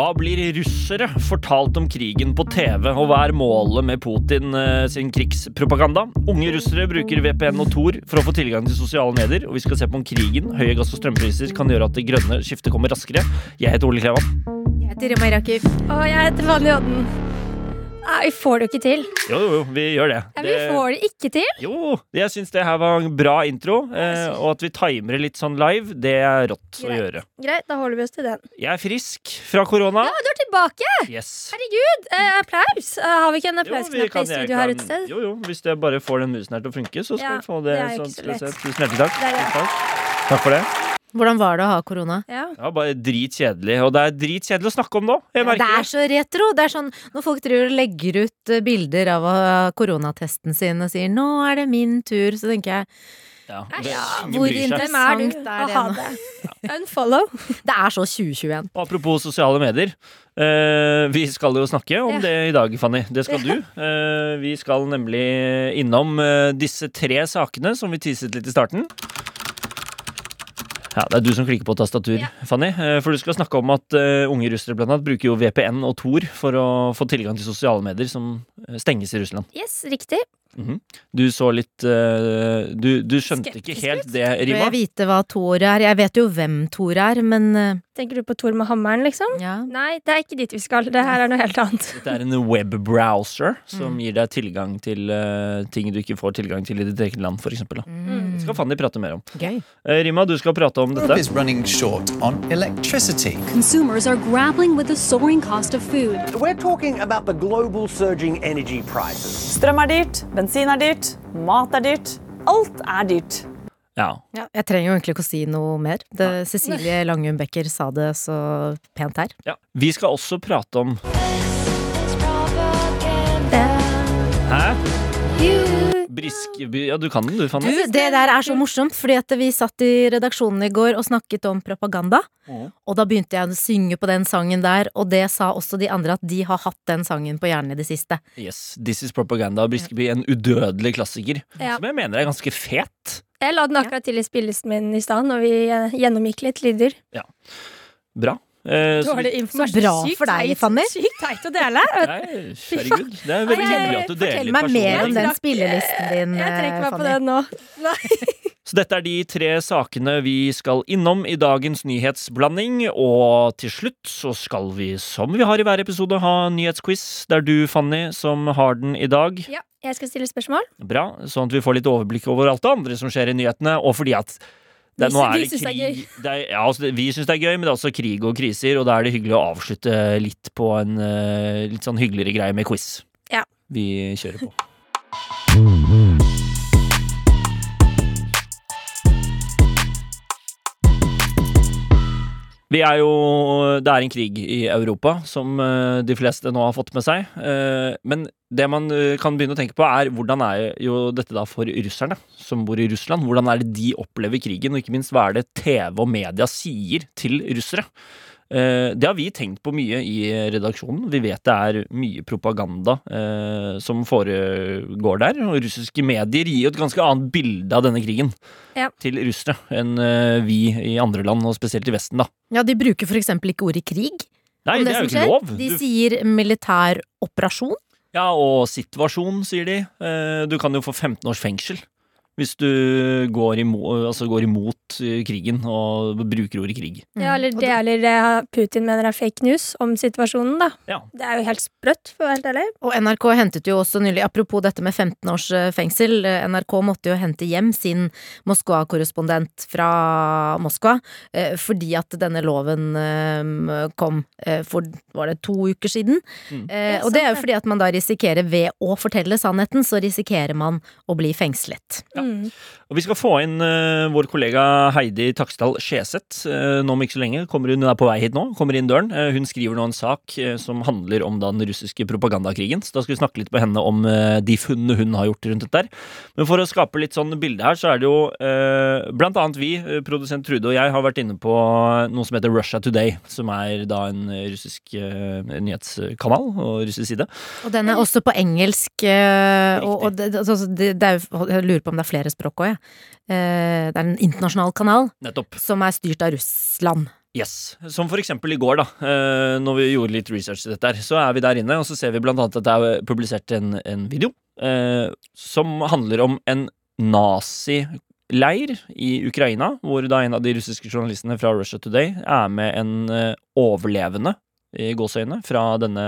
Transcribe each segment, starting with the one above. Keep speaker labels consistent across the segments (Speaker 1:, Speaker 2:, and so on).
Speaker 1: Hva blir russere fortalt om krigen på TV, og hva er målet med Putin eh, sin krigspropaganda? Unge russere bruker VPN og Tor for å få tilgang til sosiale medier, og vi skal se på om krigen, høye gass- og strømpriser kan gjøre at det grønne skiftet kommer raskere. Jeg heter Ole Klevan.
Speaker 2: Jeg heter Rima Iraki.
Speaker 3: Og jeg heter Fanny Odden. Nei, vi får det jo ikke til.
Speaker 1: Jo, jo, vi gjør det.
Speaker 3: Ja, vi får det ikke til.
Speaker 1: Jo, jeg syns det her var en bra intro, eh, og at vi timer det litt sånn live, det er rått å gjøre.
Speaker 3: Greit, da holder vi oss til den.
Speaker 1: Jeg er frisk fra korona.
Speaker 3: Ja, du er tilbake!
Speaker 1: Yes.
Speaker 3: Herregud! Eh, applaus! Eh, har vi ikke en applausknapp i studio her ute sted?
Speaker 1: Jo, jo, hvis jeg bare får den musen her til å funke, så skal
Speaker 3: Ja,
Speaker 1: vi få det.
Speaker 3: det
Speaker 1: sånn,
Speaker 3: så lett.
Speaker 1: Tusen hjertelig takk.
Speaker 3: Er det.
Speaker 1: Takk. Takk for det.
Speaker 2: Hvordan var det å ha korona?
Speaker 3: Ja.
Speaker 1: Ja, bare dritkjedelig. Og det er dritkjedelig å snakke om nå. Jeg
Speaker 2: Det
Speaker 1: merker
Speaker 2: er så retro. Det er sånn når folk driver og legger ut eh, bilder av eh, koronatesten sin og sier 'nå er det min tur', så tenker jeg
Speaker 1: Ja,
Speaker 3: Æsj.
Speaker 1: det,
Speaker 2: Ja, hvor
Speaker 3: er?
Speaker 2: Interessant er det nå.
Speaker 3: det. Unfollow.
Speaker 2: Det er så 2021.
Speaker 1: Apropos sosiale medier. Uh, vi skal jo snakke om
Speaker 3: Ja.
Speaker 1: det i dag, Fanny. Det skal du. Uh, vi skal nemlig innom uh, disse tre sakene som vi teaset litt i starten. Ja, Det er du som klikker på tastatur,
Speaker 3: Ja.
Speaker 1: Fanny. Eh, For du skal snakke om at eh, unge russere blant annet bruker jo VPN og Tor for å få tilgang til sosiale medier som eh, stenges i Russland.
Speaker 3: Yes, riktig.
Speaker 1: Mhm. Du så litt uh, du, du skjønte ikke helt
Speaker 3: ut.
Speaker 1: det,
Speaker 2: Bør
Speaker 1: Rima?
Speaker 2: jeg vite hva Tor er? Jeg vet jo hvem Tor er, men uh...
Speaker 3: Tenker du på Tor med hammeren, liksom?
Speaker 2: ja.
Speaker 3: Nei, det er ikke dit vi skal. Det her er noe helt annet.
Speaker 1: Dette er en webbrowser som
Speaker 2: Mm.
Speaker 1: gir deg tilgang til uh, ting du ikke får tilgang til i ditt eget land, f.eks. Det
Speaker 2: Mm.
Speaker 1: skal Fanny prate mer om. Okay. Rima, du skal prate om dette.
Speaker 4: is running short on electricity.
Speaker 5: Consumers are grappling with the soaring cost of food.
Speaker 6: We're talking about the global surging energy prices.
Speaker 7: Strøm er dyrt, bensin er dyrt, mat er dyrt. Alt er dyrt.
Speaker 1: Ja.
Speaker 2: Ja, jeg trenger jo egentlig ikke å si noe mer. Det, Cecilie Langum Becker sa det så pent her.
Speaker 1: ja. Vi skal også prate om Hæ? Brisk Ja, du kan den du,
Speaker 2: Du, det der er så morsomt, fordi at vi satt i redaksjonen i går og snakket om propaganda.
Speaker 1: Mm.
Speaker 2: Og da begynte jeg å synge på den sangen der, og det sa også de andre at de har hatt den sangen på hjernen i det siste.
Speaker 1: Yes, This is Propaganda av Briskeby. En udødelig klassiker.
Speaker 3: Ja.
Speaker 1: Som jeg mener er ganske fet.
Speaker 3: Jeg la den akkurat til i spillelisten min i stad, når vi eh, gjennomgikk litt lyder. Ja.
Speaker 1: Bra. Eh,
Speaker 3: Dårlig informasjon.
Speaker 2: bra
Speaker 3: Sykt
Speaker 2: for deg, Fanny.
Speaker 3: Sykt teit å dele.
Speaker 1: Nei, herregud. Det er veldig
Speaker 3: Nei,
Speaker 1: hyggelig at du deler
Speaker 2: Fortell meg mer om den spillelisten din,
Speaker 3: Jeg trekker meg på den nå.
Speaker 1: Så dette er de tre sakene vi skal innom i dagens nyhetsblanding. Og til slutt så skal vi, som vi har i hver episode, ha en nyhetsquiz. Det er du, Fanny, som har den i dag.
Speaker 3: Ja, jeg skal stille spørsmål.
Speaker 1: Bra, Sånn at vi får litt overblikk over alt det andre som skjer i nyhetene. Og fordi at det,
Speaker 3: Vi
Speaker 1: det
Speaker 3: syns det er
Speaker 1: gøy. det er, ja, altså, Vi syns det er gøy, men det er også krig og kriser, og da er det hyggelig å avslutte litt på en uh, litt sånn hyggeligere greie med quiz.
Speaker 3: Ja.
Speaker 1: Vi kjører på. Vi er jo Det er en krig i Europa, som eh, de fleste nå har fått med seg. Eh, Men det man eh, kan begynne å tenke på, er hvordan er jo dette da for russerne som bor i Russland? Hvordan er det de opplever krigen, og ikke minst hva er det TV og media sier til russere? Eh, Det har vi tenkt på mye i redaksjonen. Vi vet det er mye propaganda eh, som foregår der. Og russiske medier gir jo et ganske annet bilde av denne krigen
Speaker 3: Ja.
Speaker 1: til russere enn eh, vi i andre land, og spesielt i Vesten, da.
Speaker 2: Ja, de bruker for eksempel ikke ordet krig
Speaker 1: Nei, det,
Speaker 2: det,
Speaker 1: er jo ikke
Speaker 2: skjer.
Speaker 1: lov.
Speaker 2: De sier militær operasjon.
Speaker 1: ja, og situasjon, sier de. Eh, Du kan jo få 15 års fengsel hvis du går imot, altså går imot eh, krigen og bruker ordet krig.
Speaker 3: Ja, eller det eller det Putin mener er fake news om situasjonen, da.
Speaker 1: Ja.
Speaker 3: Det er jo helt sprøtt, for å være helt ærlig.
Speaker 2: Og NRK hentet jo også nylig, apropos dette med 15 års eh, fengsel, eh, NRK måtte jo hente hjem sin Moskva-korrespondent fra Moskva, fordi at denne loven kom for, var det to uker siden?
Speaker 1: Mm.
Speaker 2: Eh, og det er jo fordi at man da risikerer, ved å fortelle sannheten, så risikerer man å bli fengslet.
Speaker 1: Ja.
Speaker 3: Mm.
Speaker 1: Og vi skal få inn uh, vår kollega Heidi Taksdal Skjeseth uh, nå om ikke så lenge. Kommer hun, hun er på vei hit nå, kommer inn døren. Uh, hun skriver nå en sak som handler om den russiske propagandakrigen. Så da skal vi snakke litt på henne om de funnene hun har gjort rundt dette. der. Men for å skape litt sånn bilde her, så er det jo blant annet vi, produsent Trude og jeg, har vært inne på noe som heter Russia Today, som er da en russisk nyhetskanal og russisk side.
Speaker 2: Og den er også på engelsk, og, og det, altså, det, det er Jeg lurer på om det er flere språk òg, jeg. Eh, Det er en internasjonal kanal
Speaker 1: Nettopp.
Speaker 2: som er styrt av Russland.
Speaker 1: Yes. Som for eksempel i går, da. eh, Når vi gjorde litt research til dette her, så er vi der inne, og så ser vi blant annet at det er publisert en, en video eh, som handler om en nazileir i Ukraina, hvor da en av de russiske journalistene fra Russia Today er med en eh, overlevende i gåseøyne fra denne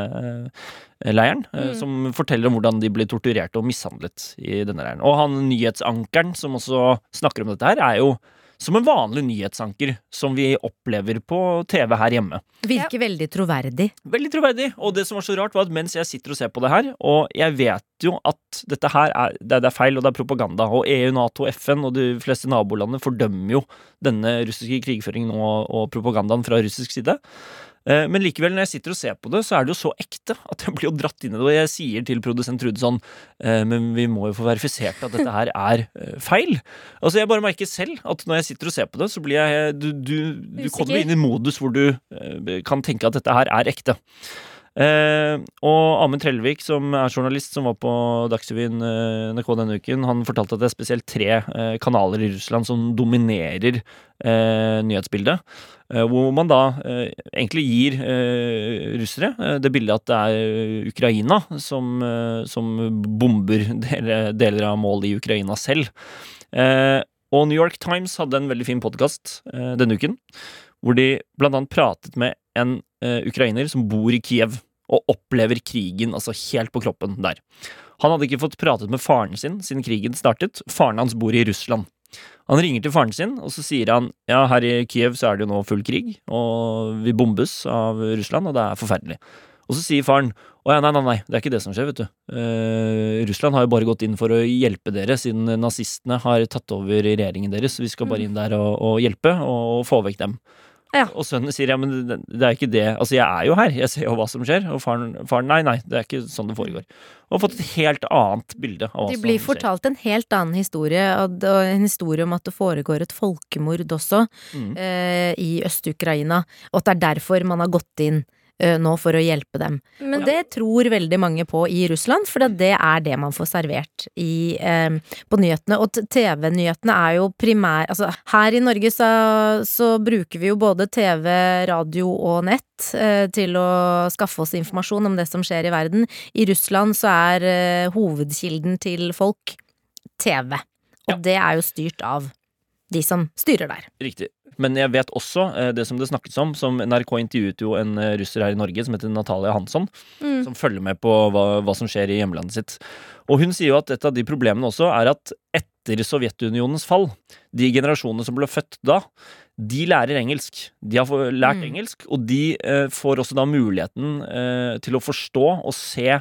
Speaker 1: eh, leiren, eh,
Speaker 3: Mm.
Speaker 1: som forteller om hvordan de ble torturert og mishandlet i denne leiren. Og han nyhetsankeren som også snakker om dette her, er jo som en vanlig nyhetsanker som vi opplever på TV her hjemme.
Speaker 2: Virker veldig troverdig.
Speaker 1: Veldig troverdig. Og det som var så rart, var at mens jeg sitter og ser på det her, og jeg vet jo at dette her er, det er- det er feil, og det er propaganda, og EU, Nato, FN og de fleste nabolandene fordømmer jo denne russiske krigføringen og, og propagandaen fra russisk side. Eh, Men likevel, når jeg sitter og ser på det, så er det jo så ekte at jeg blir jo dratt inn i det. Og jeg sier til produsent Trude sånn eh, Men vi må jo få verifisert at dette her er eh, feil. Altså Jeg bare merker selv at når jeg sitter og ser på det, så blir jeg Du, du, du kommer inn i modus hvor du kan tenke at dette her er ekte. Eh, og Amund Trellevik, som er journalist, som var på Dagsrevyen eh, NRK denne uken, han fortalte at det er spesielt tre eh, kanaler i Russland som dominerer eh, nyhetsbildet. Eh, hvor man da eh, egentlig gir russere det bildet at det er Ukraina som, som bomber deler, deler av mål i Ukraina selv. Og New York Times hadde en veldig fin podkast denne uken, hvor de blant annet pratet med en eh, ukrainer som bor i Kiev og opplever krigen altså helt på kroppen der. Han hadde ikke fått pratet med faren sin siden krigen startet. Faren hans bor i Russland. Han ringer til faren sin, og så sier han ja, her i Kiev så er det jo nå full krig, og vi bombes av Russland, og det er forferdelig. Og så sier faren å ja, nei, nei, nei, det er ikke det som skjer, vet du. Eh, Russland har jo bare gått inn for å hjelpe dere, siden nazistene har tatt over regjeringen deres. Vi skal bare inn der og, og hjelpe, og, og få vekk dem.
Speaker 3: Ja.
Speaker 1: Og sønnen sier ja, men det, det er ikke det. Altså, jeg er jo her, jeg ser jo hva som skjer. Og faren, faren nei, nei, det er ikke sånn det foregår. Og har fått et helt annet bilde av hva
Speaker 2: De blir fortalt en helt annen historie, og en historie om at det foregår et folkemord også
Speaker 1: Mm.
Speaker 2: eh, i Øst-Ukraina, og at det er derfor man har gått inn nå for å hjelpe dem.
Speaker 3: Men
Speaker 2: det tror veldig mange på i Russland, for det er det man får servert i, eh, på nyhetene. Og TV-nyhetene er jo primær Altså, her i Norge så, så bruker vi jo både TV, radio og nett eh, til å skaffe oss informasjon om det som skjer i verden. I Russland så er eh, hovedkilden til folk TV. Og
Speaker 1: Ja.
Speaker 2: det er jo styrt av de som styrer der.
Speaker 1: Riktig. Men jeg vet også eh, det som det snakkes om, som NRK intervjuet jo en eh, russer her i Norge som heter Natalia Hansson,
Speaker 3: Mm.
Speaker 1: som følger med på hva, hva som skjer i hjemlandet sitt. Og hun sier jo at et av de problemene også er at etter Sovjetunionens fall, de generasjonene som ble født da, de lærer engelsk. De har lært
Speaker 2: Mm.
Speaker 1: engelsk, og de eh, får også da muligheten eh, til å forstå og se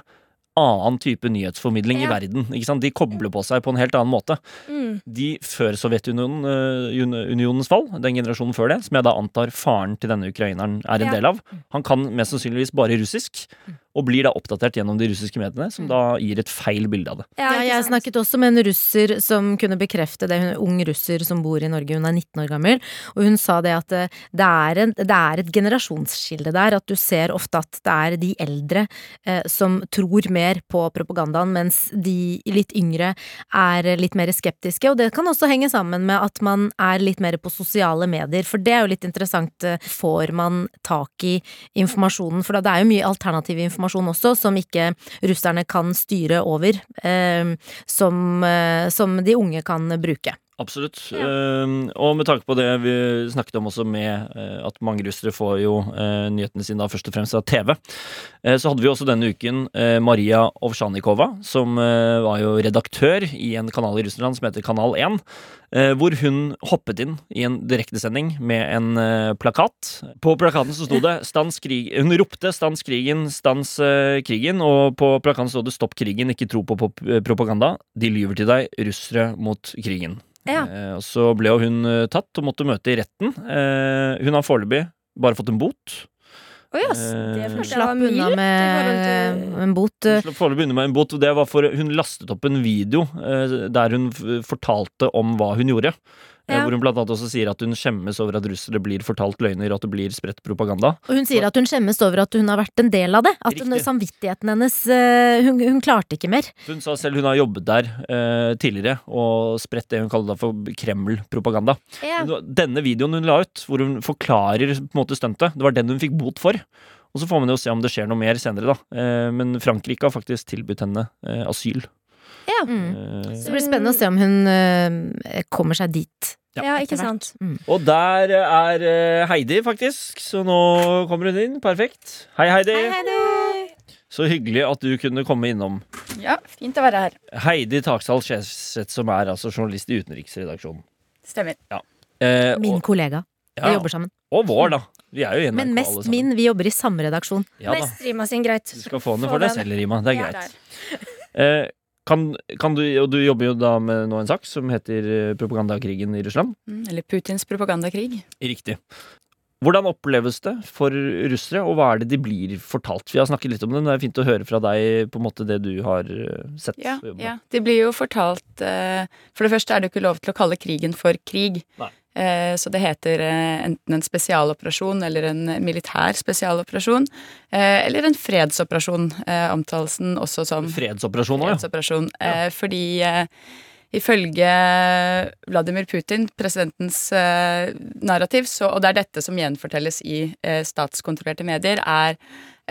Speaker 1: annen type nyhetsformidling i verden. Ikke sant? De kobler på seg på en helt annen måte
Speaker 3: Mm.
Speaker 1: de før Sovjetunionen eh, unionens fall, den generasjonen før det, som jeg da antar faren til denne ukraineren er en
Speaker 3: Ja.
Speaker 1: del av, han kan mest sannsynligvis bare russisk, og blir da oppdatert gjennom de russiske mediene, som da gir et feil bilde av det.
Speaker 2: Ja, jeg snakket også med en russer som kunne bekrefte det. Hun er en ung russer som bor i Norge, hun er 19 år gammel. Og hun sa det at eh, det er, en, det er et generasjonsskille der. At du ser ofte at det er de eldre eh, som tror mer på propagandaen, mens de litt yngre er litt mer skeptiske. Og det kan også henge sammen med at man er litt mer på sosiale medier, for det er jo litt interessant. eh, Får man tak i informasjonen? For det er jo mye alternativ informasjon også, som ikke russerne kan styre over, eh, som, eh, som de unge kan bruke.
Speaker 1: Absolutt. Eh, og med tanke på det vi snakket om også med uh, at mange russere får jo uh, nyhetene sine da først og fremst av TV, eh, så hadde vi også denne uken Maria Ovsjanikova, som var jo redaktør i en kanal i Russland som heter Kanal 1, eh, hvor hun hoppet inn i en direktesending med en plakat. På plakaten så sto det 'Stans krig'. Hun ropte 'Stans krigen, stans krigen', og på plakaten sto det 'Stopp krigen, ikke tro på propaganda'. De lyver til deg, russere mot krigen.
Speaker 2: Ja.
Speaker 1: Eh, og så ble jo hun eh, tatt og måtte møte i retten. Eh, hun har foreløpig bare fått en bot. Eh,
Speaker 3: det
Speaker 2: hun
Speaker 3: var
Speaker 2: slapp unna med en bot.
Speaker 1: Hun slapp foreløpig unna med en bot. Det var for Hun lastet opp en video eh, der hun fortalte om hva hun gjorde.
Speaker 2: Ja.
Speaker 1: Hvor hun blant annet også sier at hun skjemmes over at russere blir fortalt løgner, at det blir spredt propaganda.
Speaker 2: Og hun sier at hun skjemmes over at hun har vært en del av det. At
Speaker 1: hun,
Speaker 2: samvittigheten hennes eh, hun, hun klarte ikke mer.
Speaker 1: Hun sa selv hun har jobbet der eh, tidligere og spredt det hun kaller for Kreml-propaganda. Ja. Denne videoen hun la ut, hvor hun forklarer på en måte stuntet, det var den hun fikk bot for. Og så får man jo se om det skjer noe mer senere, da. Eh, men Frankrike har faktisk tilbudt henne eh, asyl.
Speaker 2: Mm.
Speaker 1: Eh,
Speaker 2: Så det blir spennende å se om hun kommer seg dit.
Speaker 1: Ja,
Speaker 3: Ja, ikke sant.
Speaker 2: Mm.
Speaker 1: og der er eh, Heidi, faktisk. Så nå kommer hun inn. Perfekt. Hei, Heidi. Så hyggelig at du kunne komme innom.
Speaker 8: Ja, fint å være her.
Speaker 1: Heidi Taksdal Skjeseth, som er altså journalist i utenriksredaksjonen.
Speaker 8: Stemmer.
Speaker 1: Eh,
Speaker 2: Min
Speaker 1: og,
Speaker 2: kollega. Vi jobber sammen.
Speaker 1: og vår, da. Vi er jo i NRK
Speaker 2: Men mest min. Vi jobber i samme redaksjon.
Speaker 1: Ja, da.
Speaker 3: Mest Rima sin, greit.
Speaker 1: Du skal få den for deg selv, Rima. Det er greit. Eh, kan, kan du, og du jobber jo da med nå en sak som heter eh, propagandakrigen i Russland.
Speaker 8: Mm, Eller Putins propagandakrig.
Speaker 1: Riktig. Hvordan oppleves det for russere, og hva er det de blir fortalt? Vi har snakket litt om det, men det er fint å høre fra deg på en måte det du har eh, sett.
Speaker 8: Ja, ja. De blir jo fortalt eh, For det første er det jo ikke lov til å kalle krigen for krig.
Speaker 1: Nei.
Speaker 8: Eh, så det heter eh, enten en spesialoperasjon eller en militær spesialoperasjon. Eh, eller en fredsoperasjon, omtales den også som.
Speaker 1: Fredsoperasjon òg, ja.
Speaker 8: fredsoperasjon. Fordi ifølge Vladimir Putin, presidentens eh, narrativ, så, og det er dette som gjenfortelles i eh, statskontrollerte medier, er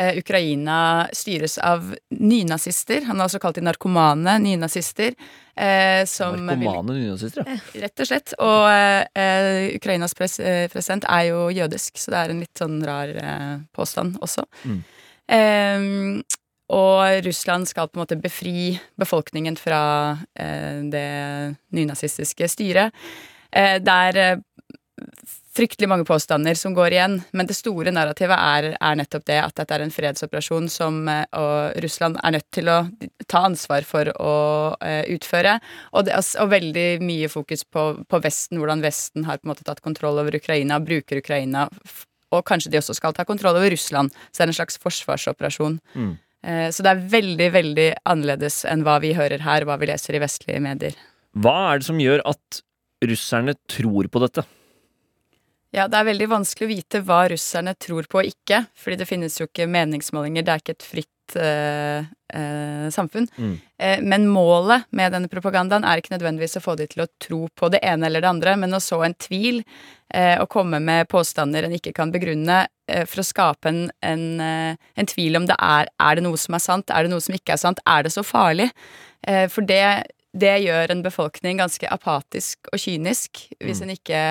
Speaker 8: eh, Ukraina styres av nynazister. Han har også kalt de narkomane nynazister. Eh, som
Speaker 1: Narkomane nynazister, ja.
Speaker 8: Rett og slett. Og eh, Ukrainas pres eh, president er jo jødisk, så det er en litt sånn rar eh, påstand også.
Speaker 1: Mm.
Speaker 8: Og Russland skal på en måte befri befolkningen fra eh, det nynazistiske styret. Eh, det er eh, fryktelig mange påstander som går igjen, men det store narrativet er, er nettopp det at dette er en fredsoperasjon som Russland er nødt til å ta ansvar for å utføre. Og, det, og veldig mye fokus på, på Vesten, hvordan Vesten har på en måte tatt kontroll over Ukraina, bruker Ukraina, og kanskje de også skal ta kontroll over Russland. Så det er en slags forsvarsoperasjon.
Speaker 1: Mm.
Speaker 8: Eh, Så det er veldig, veldig annerledes enn hva vi hører her, hva vi leser i vestlige medier.
Speaker 1: Hva er det som gjør at russerne tror på dette?
Speaker 8: Ja, det er veldig vanskelig å vite hva russerne tror på og ikke, fordi det finnes jo ikke meningsmålinger, det er ikke et fritt eh, eh, samfunn.
Speaker 1: Mm.
Speaker 8: Eh, men målet med denne propagandaen er ikke nødvendigvis å få de til å tro på det ene eller det andre, men å så en tvil eh, og komme med påstander en ikke kan begrunne, eh, for å skape en, en, en tvil om det er Er det noe som er sant, er det noe som ikke er sant, er det så farlig? Eh, for det, det gjør en befolkning ganske apatisk og kynisk, hvis en ikke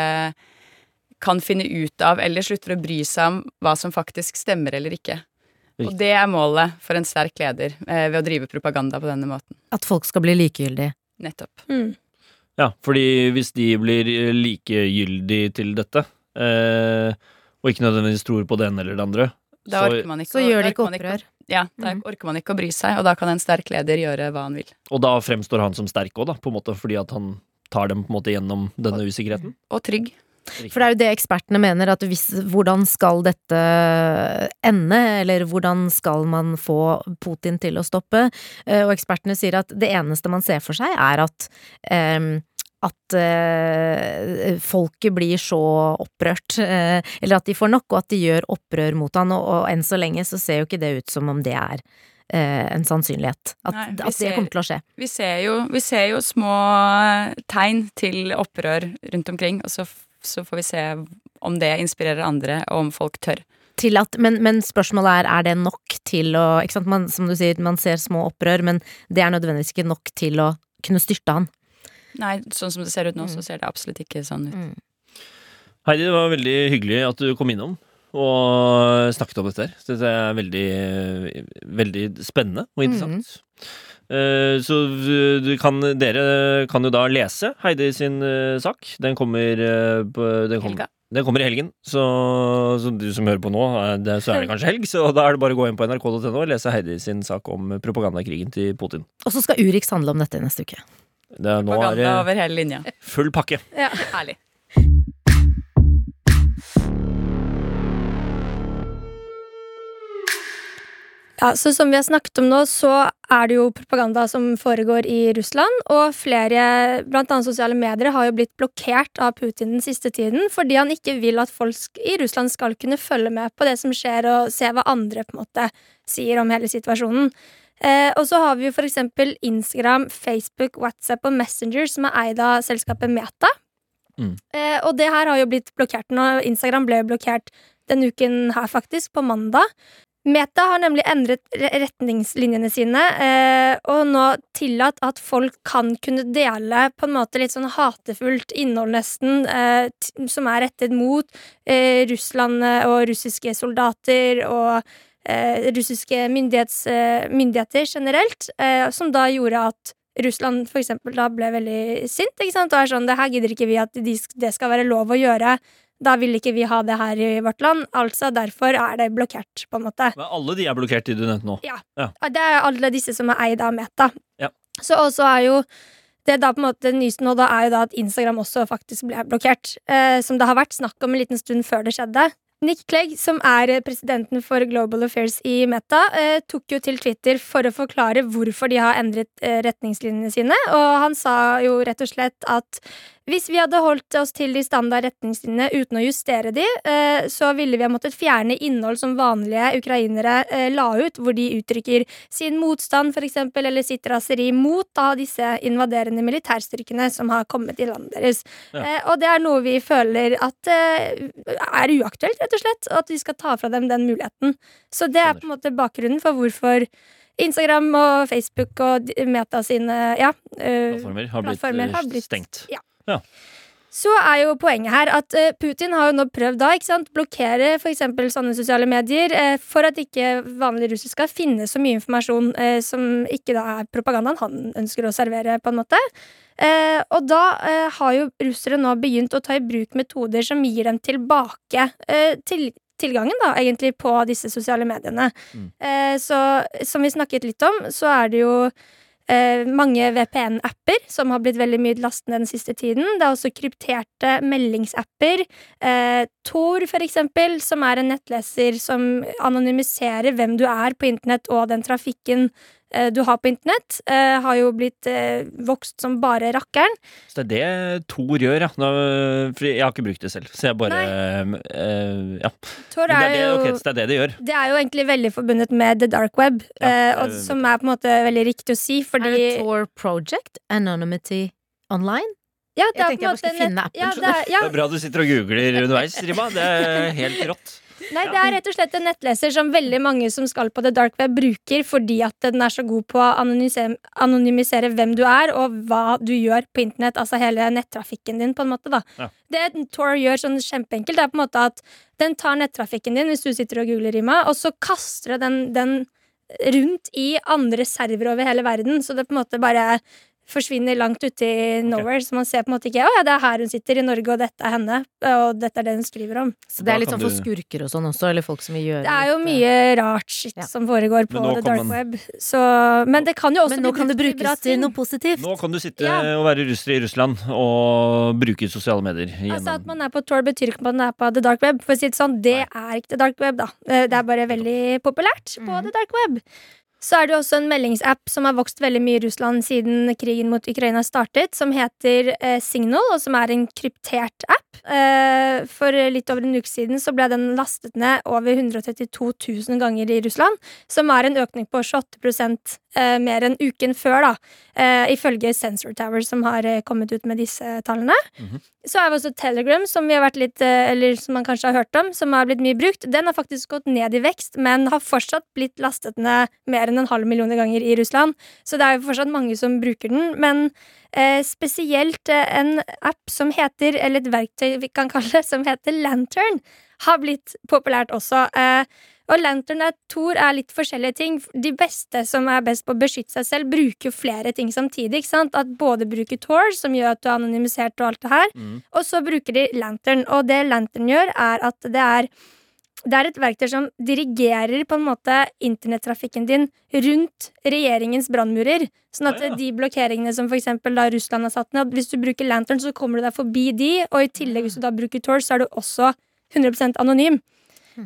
Speaker 8: kan finne ut av eller slutter å bry seg om hva som faktisk stemmer eller ikke. Og det er målet for en sterk leder eh, ved å drive propaganda på denne måten.
Speaker 2: At folk skal bli likegyldige.
Speaker 8: Nettopp.
Speaker 3: Mm.
Speaker 1: Ja, fordi hvis de blir likegyldige til dette, eh, og ikke nødvendigvis tror på det ene eller det andre,
Speaker 8: Da
Speaker 1: så,
Speaker 8: orker man ikke
Speaker 2: Så
Speaker 8: å-
Speaker 2: gjør de ikke opprør.
Speaker 8: Ja, da
Speaker 2: mm.
Speaker 8: orker man ikke å bry seg, og da kan en sterk leder gjøre hva han vil.
Speaker 1: og da fremstår han som sterk òg, da, på en måte, fordi at han tar dem på en måte gjennom denne usikkerheten.
Speaker 8: Og trygg.
Speaker 2: For det er jo det ekspertene mener, at hvis, hvordan skal dette ende, eller hvordan skal man få Putin til å stoppe? Eh, Og ekspertene sier at det eneste man ser for seg, er at um, at eh, folket blir så opprørt, eh, eller at de får nok, og at de gjør opprør mot han, og, og enn så lenge så ser jo ikke det ut som om det er eh, en sannsynlighet. At,
Speaker 8: Nei,
Speaker 2: at det
Speaker 8: ser-
Speaker 2: kommer til å skje.
Speaker 8: Vi ser jo, vi ser jo små tegn til opprør rundt omkring, og så, så får vi se om det inspirerer andre, og om folk tør.
Speaker 2: til at, men, men spørsmålet er, er det nok til å ikke sant? Man, Som du sier, man ser små opprør, men det er nødvendigvis ikke nok til å kunne styrte han.
Speaker 8: Nei, sånn som det ser ut nå,
Speaker 2: Mm.
Speaker 8: så ser det absolutt ikke sånn ut.
Speaker 1: Heidi, det var veldig hyggelig at du kom innom og snakket om dette her. Så Det er veldig, veldig spennende og interessant. Eh, Så du kan, dere kan jo da lese Heidi sin eh, sak. Den kommer, eh, på, den kommer,
Speaker 8: Helga.
Speaker 1: den kommer i helgen. Så, så du som hører på nå, eh, det, så er det kanskje helg. Så da er det bare å gå inn på nrk.no og lese Heidi sin sak om propagandakrigen til Putin.
Speaker 2: Og så skal Urix handle om dette neste uke.
Speaker 1: Det er, nå er
Speaker 8: Propaganda
Speaker 1: det
Speaker 8: over hele linja.
Speaker 1: full pakke.
Speaker 8: Ja, Herlig.
Speaker 3: Ja, så Som vi har snakket om nå, så er det jo propaganda som foregår i Russland. Og flere, annet sosiale medier, har jo blitt blokkert av Putin den siste tiden fordi han ikke vil at folk i Russland skal kunne følge med på det som skjer, og se hva andre på en måte sier om hele situasjonen. Eh, og så har vi jo eksempel Instagram, Facebook, WhatsApp og Messenger, som er eid av selskapet Meta.
Speaker 1: Mm.
Speaker 3: Eh, og det her har jo blitt blokkert nå. Instagram ble jo blokkert denne uken her, faktisk, på mandag. Meta har nemlig endret retningslinjene sine, eh, og nå tillatt at folk kan kunne dele på en måte litt sånn hatefullt innhold, nesten, eh, som er rettet mot eh, Russland og russiske soldater og russiske myndigheter generelt, som da gjorde at Russland for eksempel da ble veldig sint, ikke sant, og er sånn, det her gidder ikke vi at de, det skal være lov å gjøre, da vil ikke vi ha det her i vårt land, altså derfor er det blokkert, på en måte.
Speaker 1: Men alle de er blokkert, de du nevnte nå.
Speaker 3: Ja, Det er alle disse som er eid av Meta.
Speaker 1: Ja.
Speaker 3: Så også er jo det da på en måte nyeste nå da er jo da at Instagram også faktisk ble blokkert. Eh, som det har vært snakk om en liten stund før det skjedde. Nick Clegg, som er presidenten for Global Affairs i Meta, eh, tok jo til Twitter for å forklare hvorfor de har endret eh, retningslinjene sine, og han sa jo rett og slett at hvis vi hadde holdt oss til de standard retningslinjene uten å justere de, eh, så ville vi ha måttet fjerne innhold som vanlige ukrainere eh, la ut, hvor de uttrykker sin motstand, eksempel, eller sitt raseri mot da disse invaderende militærstyrkene som har kommet i landet deres.
Speaker 1: Ja.
Speaker 3: Eh, og det er noe vi føler at er uaktuelt, rett og slett, og at vi skal ta fra dem den muligheten. Så det er på en måte bakgrunnen for hvorfor Instagram og Facebook og Meta sine ja,
Speaker 1: Plattformer har blitt,
Speaker 3: plattformer har blitt-
Speaker 1: stengt.
Speaker 3: ja.
Speaker 1: Ja.
Speaker 3: Så er jo poenget her at eh, Putin har jo nå prøvd da, ikke sant, blokkere for eksempel sånne sosiale medier eh, for at ikke vanlige russere skal finne så mye informasjon eh, som ikke da er propagandaen han ønsker å servere, på en måte. Og da har jo russere nå begynt å ta i bruk metoder som gir dem tilbake til tilgangen, da, egentlig, på disse sosiale mediene.
Speaker 1: Mm.
Speaker 3: Så som vi snakket litt om, så er det jo eh, mange VPN-apper som har blitt veldig mye lastende den siste tiden. Det er også krypterte meldingsapper. Eh, Tor, for eksempel, som er en nettleser som anonymiserer hvem du er på internett og den trafikken du har på internett, eh, har jo blitt eh, vokst som bare rakkeren.
Speaker 1: Så det er det Tor gjør, ja. Nå, for jeg har ikke brukt det selv, så jeg bare eh, Ja.
Speaker 3: Tor
Speaker 1: Men det
Speaker 3: er
Speaker 1: er det,
Speaker 3: jo
Speaker 1: det er det det gjør.
Speaker 3: Det er jo egentlig veldig forbundet med the dark web,
Speaker 1: Ja,
Speaker 3: eh, og, som er på en måte veldig riktig å si,
Speaker 2: Er det Tor Project? Anonymity Online?
Speaker 3: ja, det
Speaker 2: Jeg
Speaker 3: er
Speaker 2: tenkte jeg bare skulle finne appen,
Speaker 3: Ja, det er, ja,
Speaker 1: Det er bra du sitter og googler underveis, Rima. Det er helt rått.
Speaker 3: Nei, det er rett og slett en nettleser som veldig mange som skal på the dark web, bruker fordi at den er så god på å anonymisere, anonymisere hvem du er, og hva du gjør på internett. Altså hele nettrafikken din, på en måte. da
Speaker 1: Ja.
Speaker 3: Det Tor gjør sånn kjempeenkelt, er på en måte at den tar nettrafikken din hvis du sitter og googler Rima, og så kaster den den rundt i andre servere over hele verden. Så det på en måte bare forsvinner langt ute i nowhere. Så man ser på en måte ikke Å ja, det er her hun sitter i Norge, og dette er henne. Og dette er det hun skriver om.
Speaker 2: Så det er litt sånn for skurker og sånn også, eller folk som vil gjøre
Speaker 3: Det er jo
Speaker 2: litt,
Speaker 3: mye rart shit
Speaker 2: Ja.
Speaker 3: som foregår på the dark
Speaker 1: man-
Speaker 3: web. Så, men det kan jo
Speaker 2: eh,
Speaker 3: også
Speaker 2: Men nå
Speaker 3: bli
Speaker 2: kan det brukes til noe positivt.
Speaker 1: Nå kan du sitte
Speaker 3: Ja.
Speaker 1: og være russer i Russland og bruke sosiale medier.
Speaker 3: Altså At man er på Tor betyr ikke at man er på the dark web. For å si det sånn, det er ikke the dark web, da. Eh, Det er bare veldig populært på
Speaker 2: mm.
Speaker 3: the dark web. Så er det også en meldingsapp som har vokst veldig mye i Russland siden krigen mot Ukraina startet, som heter eh, Signal, og som er en kryptert app. Eh, for litt over en uke siden så ble den lastet ned over 132 000 ganger i Russland, som er en økning på 28 eh, mer enn uken før, da. Eh, ifølge Sensor Tower, som har eh, kommet ut med disse tallene. Så har vi også Telegram, som vi har vært litt eh, Eller som man kanskje har hørt om, som har blitt mye brukt. Den har faktisk gått ned i vekst, men har fortsatt blitt lastet ned mer enn en halv million ganger i Russland. Så det er jo fortsatt mange som bruker den. Men eh, spesielt eh, en app som heter, eller et verktøy vi kan kalle det, som heter Lantern, har blitt populært også. Eh, og Lantern og Tor er litt forskjellige ting. De beste som er best på å beskytte seg selv, bruker jo flere ting samtidig. ikke sant? At både bruker Tor, som gjør at du er anonymisert og alt det her,
Speaker 1: Mm.
Speaker 3: og så bruker de Lantern. Og det Lantern gjør, er at det er det er et verktøy som dirigerer på en måte internettrafikken din rundt regjeringens brannmurer. Sånn at
Speaker 1: Ah, ja.
Speaker 3: de blokkeringene som for da Russland har satt ned, hvis du bruker Lantern, så kommer du deg forbi de, og i tillegg hvis du da bruker Tor, så er du også 100% anonym.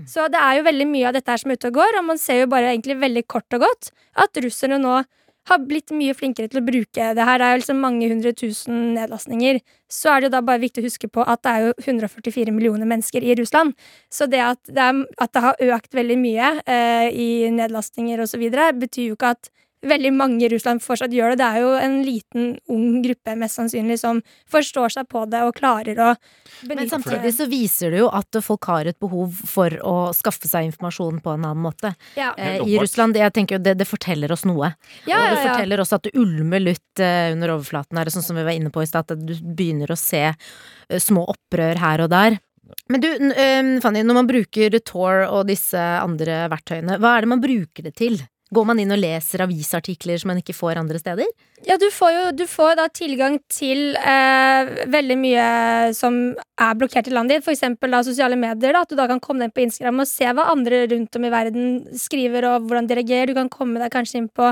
Speaker 3: Så det er jo veldig mye av dette her som er ute og går, og man ser jo bare egentlig veldig kort og godt at russerne nå har blitt mye flinkere til å bruke det her. Det er jo liksom mange hundre tusen nedlastninger. Så er det jo da bare viktig å huske på at det er jo 144 millioner mennesker i Russland. Så det at det, er, at det har økt veldig mye eh, i nedlastninger videre, betyr jo ikke at veldig mange i Russland fortsatt gjør det. Det er jo en liten, ung gruppe mest sannsynlig som forstår seg på det og klarer å benytte
Speaker 2: Men samtidig så viser det jo at folk har et behov for å skaffe seg informasjon på en annen måte.
Speaker 3: ja.
Speaker 2: Eh, I. Russland, jeg tenker jo det, det forteller oss noe.
Speaker 3: Ja,
Speaker 2: og det
Speaker 3: ja, ja.
Speaker 2: forteller også at det ulmer litt eh, under overflaten her, sånn som vi var inne på i stad, at du begynner å se eh, små opprør her og der. Men du, eh, Fanny, når man bruker Tor og disse andre verktøyene, hva er det man bruker det til? Går man inn og leser avisartikler som man ikke får andre steder?
Speaker 3: Ja, du får jo du får da tilgang til eh, veldig mye som er blokkert i landet ditt. Da sosiale medier. Da, at du da kan komme deg på Instagram og se hva andre rundt om i verden skriver og hvordan de reagerer. Du kan komme deg kanskje inn på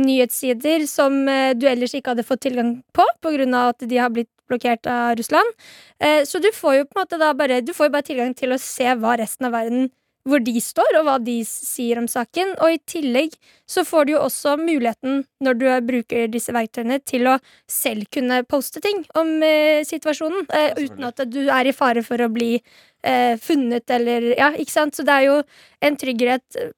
Speaker 3: nyhetssider som eh, du ellers ikke hadde fått tilgang på pga. at de har blitt blokkert av Russland. Eh, så du får jo på en måte da bare Du får jo bare tilgang til å se hva resten av verden hvor de står, og hva de sier om saken. Og i tillegg så får du jo også muligheten, når du bruker disse verktøyene, til å selv kunne poste ting om eh, situasjonen, eh, uten at du er i fare for å bli eh, funnet eller Ja, ikke sant? Så det er jo en trygghet eh,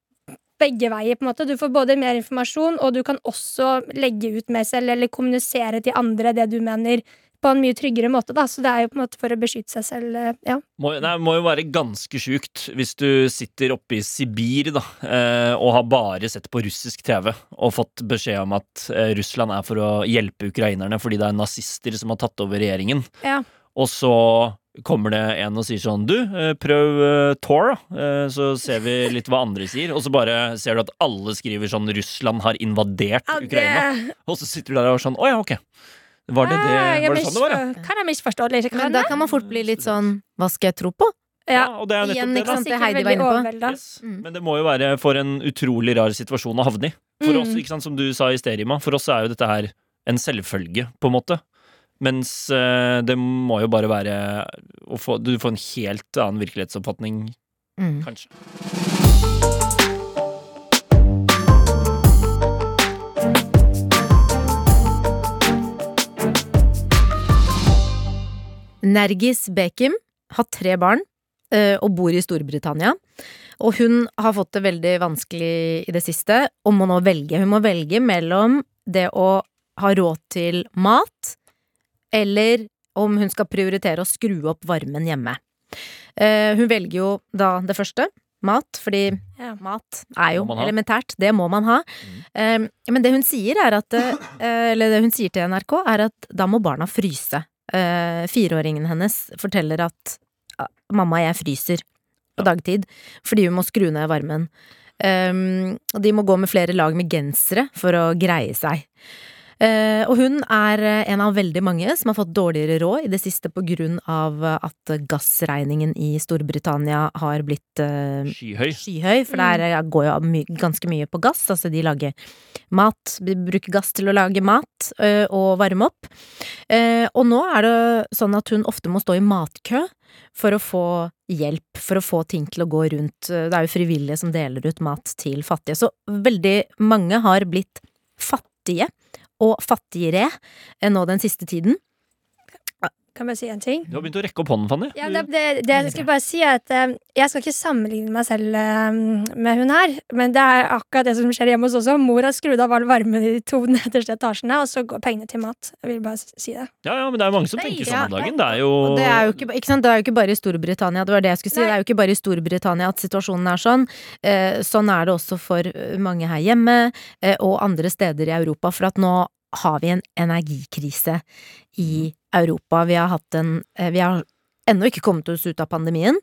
Speaker 3: begge veier, på en måte. Du får både mer informasjon, og du kan også legge ut mer selv, eller kommunisere til andre det du mener, på en mye tryggere måte, da. Så det er jo på en måte for å beskytte seg selv, eh, ja.
Speaker 1: Må, det må jo være ganske sjukt hvis du sitter oppe i Sibir da, eh, og har bare sett på russisk TV og fått beskjed om at eh, Russland er for å hjelpe ukrainerne fordi det er nazister som har tatt over regjeringen.
Speaker 3: Ja.
Speaker 1: Og så kommer det en og sier sånn Du, prøv Tor, da. Så ser vi litt hva andre sier. Og så bare ser du at alle skriver sånn Russland har invadert Ukraina. Og så sitter du der og er sånn Å ja, ok. Var det, det,
Speaker 3: Ah,
Speaker 1: var det sånn det var, ja?
Speaker 3: Kan jeg misforstå det? Kan
Speaker 2: Men da kan man fort bli litt sånn Hva skal jeg tro på?
Speaker 3: Ja.
Speaker 1: og det er nettopp
Speaker 2: Igjen,
Speaker 1: det,
Speaker 2: ikke
Speaker 1: da.
Speaker 2: sant? det Heidi var inne på.
Speaker 1: Yes.
Speaker 2: Mm.
Speaker 1: Men det må jo være for en utrolig rar situasjon å havne i. For
Speaker 3: Mm.
Speaker 1: oss, ikke sant, som du sa i Sterima, for oss er jo dette her en selvfølge, på en måte. Mens eh, det må jo bare være å få, Du får en helt annen virkelighetsoppfatning,
Speaker 2: Mm.
Speaker 1: kanskje.
Speaker 2: Nergis Bekim har tre barn eh, og bor i Storbritannia. Og hun har fått det veldig vanskelig i det siste og må nå velge. Hun må velge mellom det å ha råd til mat, eller om hun skal prioritere å skru opp varmen hjemme. Eh, hun velger jo da det første, mat, fordi
Speaker 3: Ja.
Speaker 2: mat er jo elementært. Det må man ha. Mm. men det hun sier er at eh, Eller det hun sier til NRK, er at da må barna fryse. Eh, fireåringen hennes forteller at ah, mamma, jeg fryser på dagtid fordi hun må skru ned varmen. Um, og de må gå med flere lag med gensere for å greie seg. Eh, og hun er eh, en av veldig mange som har fått dårligere råd i det siste på grunn av eh, at gassregningen i Storbritannia har blitt eh,
Speaker 1: Skyhøy.
Speaker 2: skyhøy, for der eh, går jo my ganske mye på gass. Altså de lager mat, de bruker gass til å lage mat eh, og varme opp. Eh, og nå er det sånn at hun ofte må stå i matkø for å få hjelp, for å få ting til å gå rundt. Det er jo frivillige som deler ut mat til fattige. Så veldig mange har blitt fattige. Og fattigere enn nå den siste tiden.
Speaker 3: Kan jeg bare si en ting?
Speaker 1: Du har begynt å rekke opp hånden, Fanny.
Speaker 3: Ja, det, det, det jeg skulle bare si er at eh, Jeg skal ikke sammenligne meg selv eh, med hun her, men det er akkurat det som skjer hjemme hos oss også. Mor har skrudd av all varmen i de to nederste etasjene, og så går pengene til mat. Jeg vil bare si det.
Speaker 1: Ja, ja, men det er mange som
Speaker 3: Nei,
Speaker 1: tenker sånn om dagen. Det er jo
Speaker 2: det er jo ikke, ikke sant? Det er jo ikke bare i Storbritannia, det var det jeg skulle si.
Speaker 3: Nei.
Speaker 2: Det er jo ikke bare i Storbritannia at situasjonen er sånn. Eh, sånn er det også for mange her hjemme, eh, og andre steder i Europa. For at nå har vi en energikrise i Europa. Vi har hatt en eh, Vi har ennå ikke kommet oss ut av pandemien.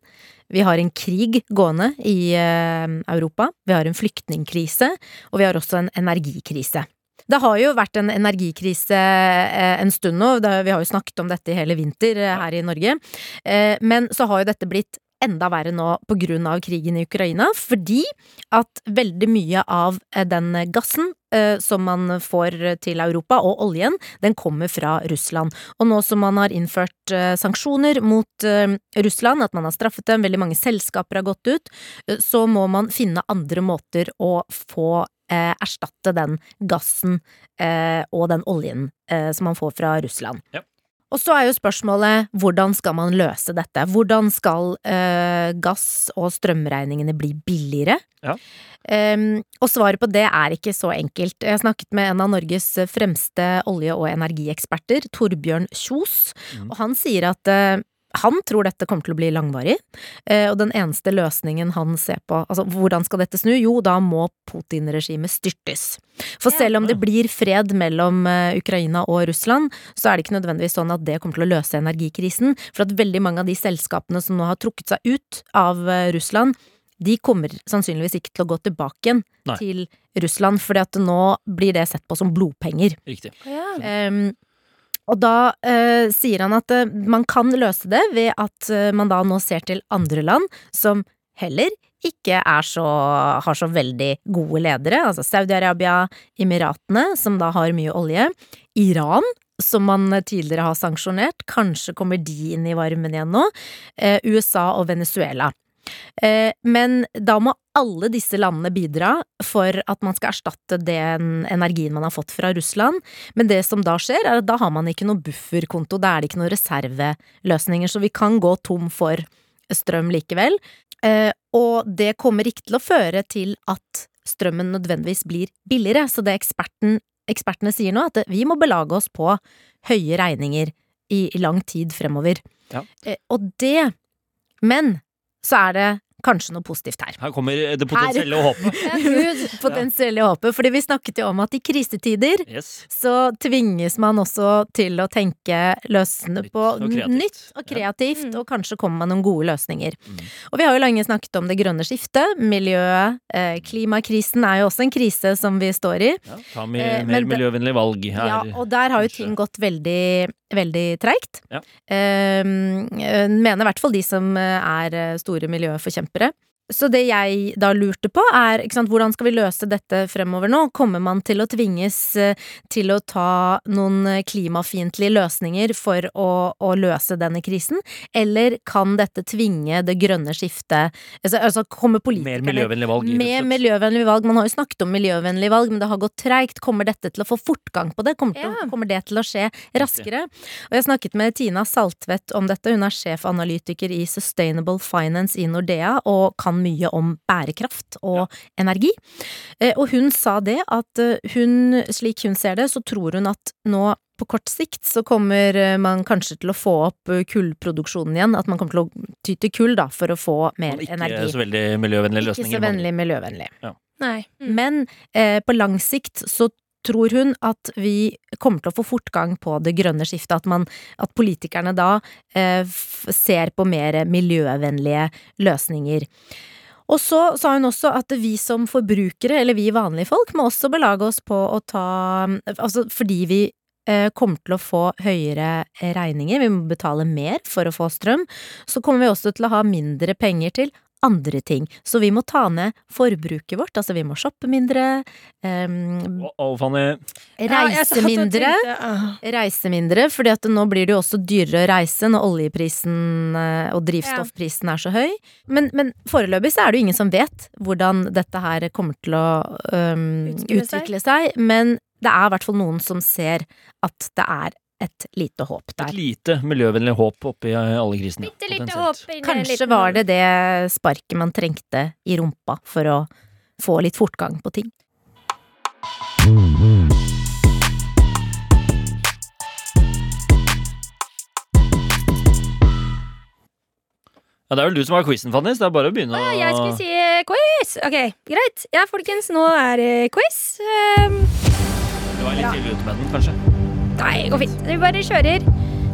Speaker 2: Vi har en krig gående i eh, Europa. Vi har en flyktningkrise, og vi har også en energikrise. Det har jo vært en energikrise eh, en stund nå, vi har jo snakket om dette i hele vinter her i Norge. Men så har jo dette blitt enda verre nå på grunn av krigen i Ukraina, fordi at veldig mye av eh, den gassen eh, som man får til Europa, og oljen, den kommer fra Russland. Og nå som man har innført eh, sanksjoner mot Russland, at man har straffet dem, veldig mange selskaper har gått ut, så må man finne andre måter å få erstatte den gassen og den oljen som man får fra Russland.
Speaker 1: Ja.
Speaker 2: Og så er jo spørsmålet hvordan skal man løse dette? Hvordan skal eh, gass- og strømregningene bli billigere?
Speaker 1: Ja.
Speaker 2: Um, og svaret på det er ikke så enkelt. Jeg har snakket med en av Norges fremste olje- og energieksperter, Torbjørn Kjos,
Speaker 1: Mm.
Speaker 2: og han sier at eh, han tror dette kommer til å bli langvarig, eh, og den eneste løsningen han ser på Altså, hvordan skal dette snu? Jo, da må Putin-regimet styrtes. For selv om det blir fred mellom eh, Ukraina og Russland, så er det ikke nødvendigvis sånn at det kommer til å løse energikrisen, for at veldig mange av de selskapene som nå har trukket seg ut av eh, Russland, de kommer sannsynligvis ikke til å gå tilbake igjen til Russland, fordi at nå blir det sett på som blodpenger.
Speaker 1: Riktig.
Speaker 3: Ja.
Speaker 2: Ehm, og da eh, sier han at eh, man kan løse det ved at eh, man da nå ser til andre land som heller ikke så, har så veldig gode ledere, altså Saudi-Arabia, Emiratene, som da har mye olje, Iran, som man tidligere har sanksjonert, kanskje kommer de inn i varmen igjen nå, eh, USA og Venezuela. Eh, Men da må alle disse landene bidra for at man skal erstatte den energien man har fått fra Russland. Men det som da skjer, er at da har man ikke noe bufferkonto, da er det ikke noen reserveløsninger, så vi kan gå tom for strøm likevel. Eh, Og det kommer ikke til å føre til at strømmen nødvendigvis blir billigere, så det eksperten, ekspertene sier nå, at vi må belage oss på høye regninger i, i lang tid fremover.
Speaker 1: Ja.
Speaker 2: Eh, Og det Men så er det kanskje noe positivt her.
Speaker 1: Her kommer det potensielle håpet.
Speaker 2: Potensielle håpet. Fordi vi snakket jo om at i krisetider
Speaker 1: Yes.
Speaker 2: så tvinges man også til å tenke løsende
Speaker 1: Nytt
Speaker 2: på
Speaker 1: og
Speaker 2: nytt og kreativt,
Speaker 3: ja.
Speaker 2: og kanskje kommer man noen gode løsninger.
Speaker 1: Mm.
Speaker 2: Og vi har jo lenge snakket om det grønne skiftet, miljøet, eh, klimakrisen er jo også en krise som vi står i.
Speaker 1: Ja, ta mer,
Speaker 2: Eh,
Speaker 1: mer miljøvennlige valg her.
Speaker 2: Ja, og der har jo ting gått veldig, veldig treigt.
Speaker 1: Ja.
Speaker 2: Eh, mener i hvert fall de som eh, er eh, store miljøforkjempere. Så det jeg da lurte på er, ikke sant, hvordan skal vi løse dette fremover nå? Kommer man til å tvinges eh, til å ta noen eh, klimafiendtlige løsninger for å, å løse denne krisen? Eller kan dette tvinge det grønne skiftet Altså, altså kommer
Speaker 1: Mer
Speaker 2: politikerne
Speaker 1: miljøvennlige valg.
Speaker 2: med miljøvennlige valg. Man har jo snakket om miljøvennlige valg, men det har gått treigt. Kommer dette til å få fortgang på det? Kommer, til, kommer det til å skje raskere? Og jeg snakket med Tina Saltvedt om dette. Hun er sjefanalytiker i Sustainable Finance i Nordea, og kan mye om bærekraft og energi. Eh, Og hun sa det at eh, hun, slik hun ser det, så tror hun at nå på kort sikt så kommer eh, man kanskje til å få opp kullproduksjonen igjen. At man kommer til å ty til kull da, for å få mer
Speaker 1: ikke
Speaker 2: energi.
Speaker 1: så veldig miljøvennlige
Speaker 2: Ikke så vennlig miljøvennlig.
Speaker 3: Nei. Mm.
Speaker 2: Men eh, på lang sikt så tror hun at vi kommer til å få fortgang på det grønne skiftet. At, man, at politikerne da eh, ser på mer miljøvennlige løsninger. Og så sa hun også at vi som forbrukere, eller vi vanlige folk, må også belage oss på å ta Altså fordi vi eh, kommer til å få høyere regninger, vi må betale mer for å få strøm, så kommer vi også til å ha mindre penger til andre ting. Så vi må ta ned forbruket vårt, altså vi må shoppe mindre,
Speaker 1: Um,
Speaker 3: oh, oh.
Speaker 2: Reise mindre.
Speaker 3: tenkte, ah.
Speaker 2: Reise mindre, fordi at nå blir det jo også dyrere å reise når oljeprisen eh, og drivstoffprisen er så høy. Men, men foreløpig så er det jo ingen som vet hvordan dette her kommer til å um, utvikle seg. Men det er i hvert fall noen som ser at det er et lite håp der.
Speaker 1: Et lite miljøvennlig håp oppi alle krisene.
Speaker 3: Bitte lite håp inni
Speaker 2: Kanskje
Speaker 3: liten
Speaker 2: var det det sparket man trengte i rumpa for å få litt fortgang på ting.
Speaker 1: Ja, det er vel du som har quizen, Fanny, så det er bare å begynne
Speaker 3: Å,
Speaker 1: å
Speaker 3: jeg skulle si eh, quiz! Ok, greit. Ja, folkens, nå er det quiz. Um,
Speaker 1: Du var litt tidlig ute med den, kanskje?
Speaker 3: Nei, det går fint. Vi bare kjører.